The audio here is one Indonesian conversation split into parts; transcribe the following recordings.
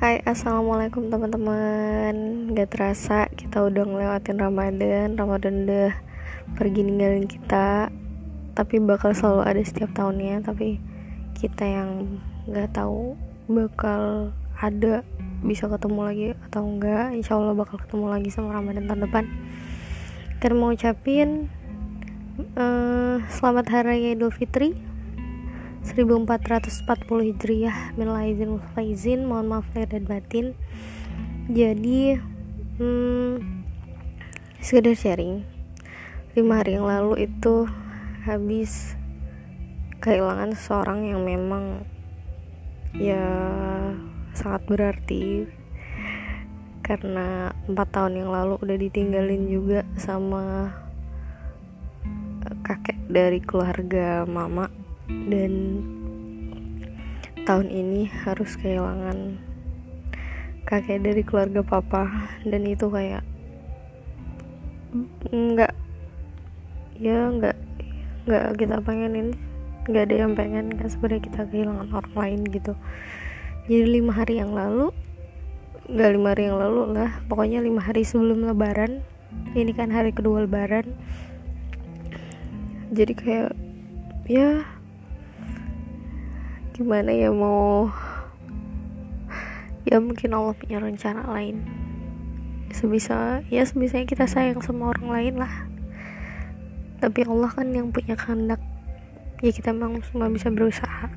Hai assalamualaikum teman-teman. Gak terasa kita udah ngelewatin Ramadan. Ramadan udah pergi ninggalin kita. Tapi bakal selalu ada setiap tahunnya. Tapi kita yang gak tahu bakal ada bisa ketemu lagi atau enggak Insya Allah bakal ketemu lagi sama Ramadan tahun depan. Kan mau ucapin uh, Selamat Hari Raya Idul Fitri 1440 Hijriah minal izin izin mohon maaf lahir dan batin. Jadi hmm, sekedar sharing. Lima hari yang lalu itu habis kehilangan seseorang yang memang ya sangat berarti. Karena empat tahun yang lalu udah ditinggalin juga sama kakek dari keluarga mama dan tahun ini harus kehilangan kakek dari keluarga papa. Dan itu kayak nggak ya nggak nggak kita pengenin nggak ada yang pengen kan sebenarnya kita kehilangan orang lain gitu. Jadi lima hari yang lalu nggak lima hari yang lalu lah pokoknya lima hari sebelum lebaran. Ini kan hari kedua lebaran. Jadi kayak ya gimana ya mau ya mungkin Allah punya rencana lain. Sebisa ya sebisanya kita sayang sama orang lain lah. Tapi Allah kan yang punya kehendak. Ya kita memang semua bisa berusaha.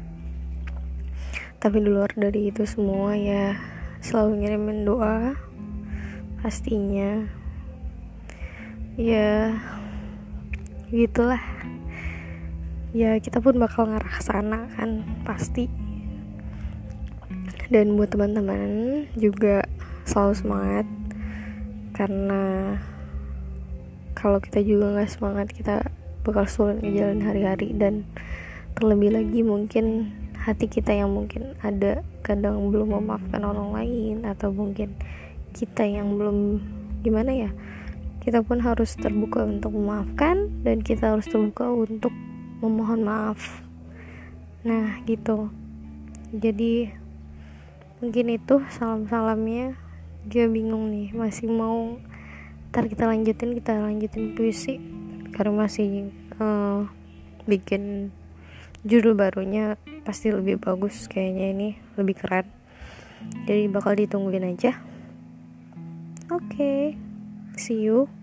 Tapi di luar dari itu semua ya selalu ngirimin doa pastinya. Ya gitulah ya kita pun bakal ngarah sana kan pasti. Dan buat teman-teman juga selalu semangat karena kalau kita juga nggak semangat kita bakal sulit ngejalan hari-hari. Dan terlebih lagi mungkin hati kita yang mungkin ada kadang belum memaafkan orang lain atau mungkin kita yang belum gimana ya kita pun harus terbuka untuk memaafkan dan kita harus terbuka untuk memohon maaf. Nah gitu. Jadi mungkin itu salam-salamnya. Dia bingung nih masih mau ntar kita lanjutin kita lanjutin puisi. Karena masih uh, bikin judul barunya pasti lebih bagus kayaknya ini lebih keren. Jadi bakal ditungguin aja. Oke okay. see you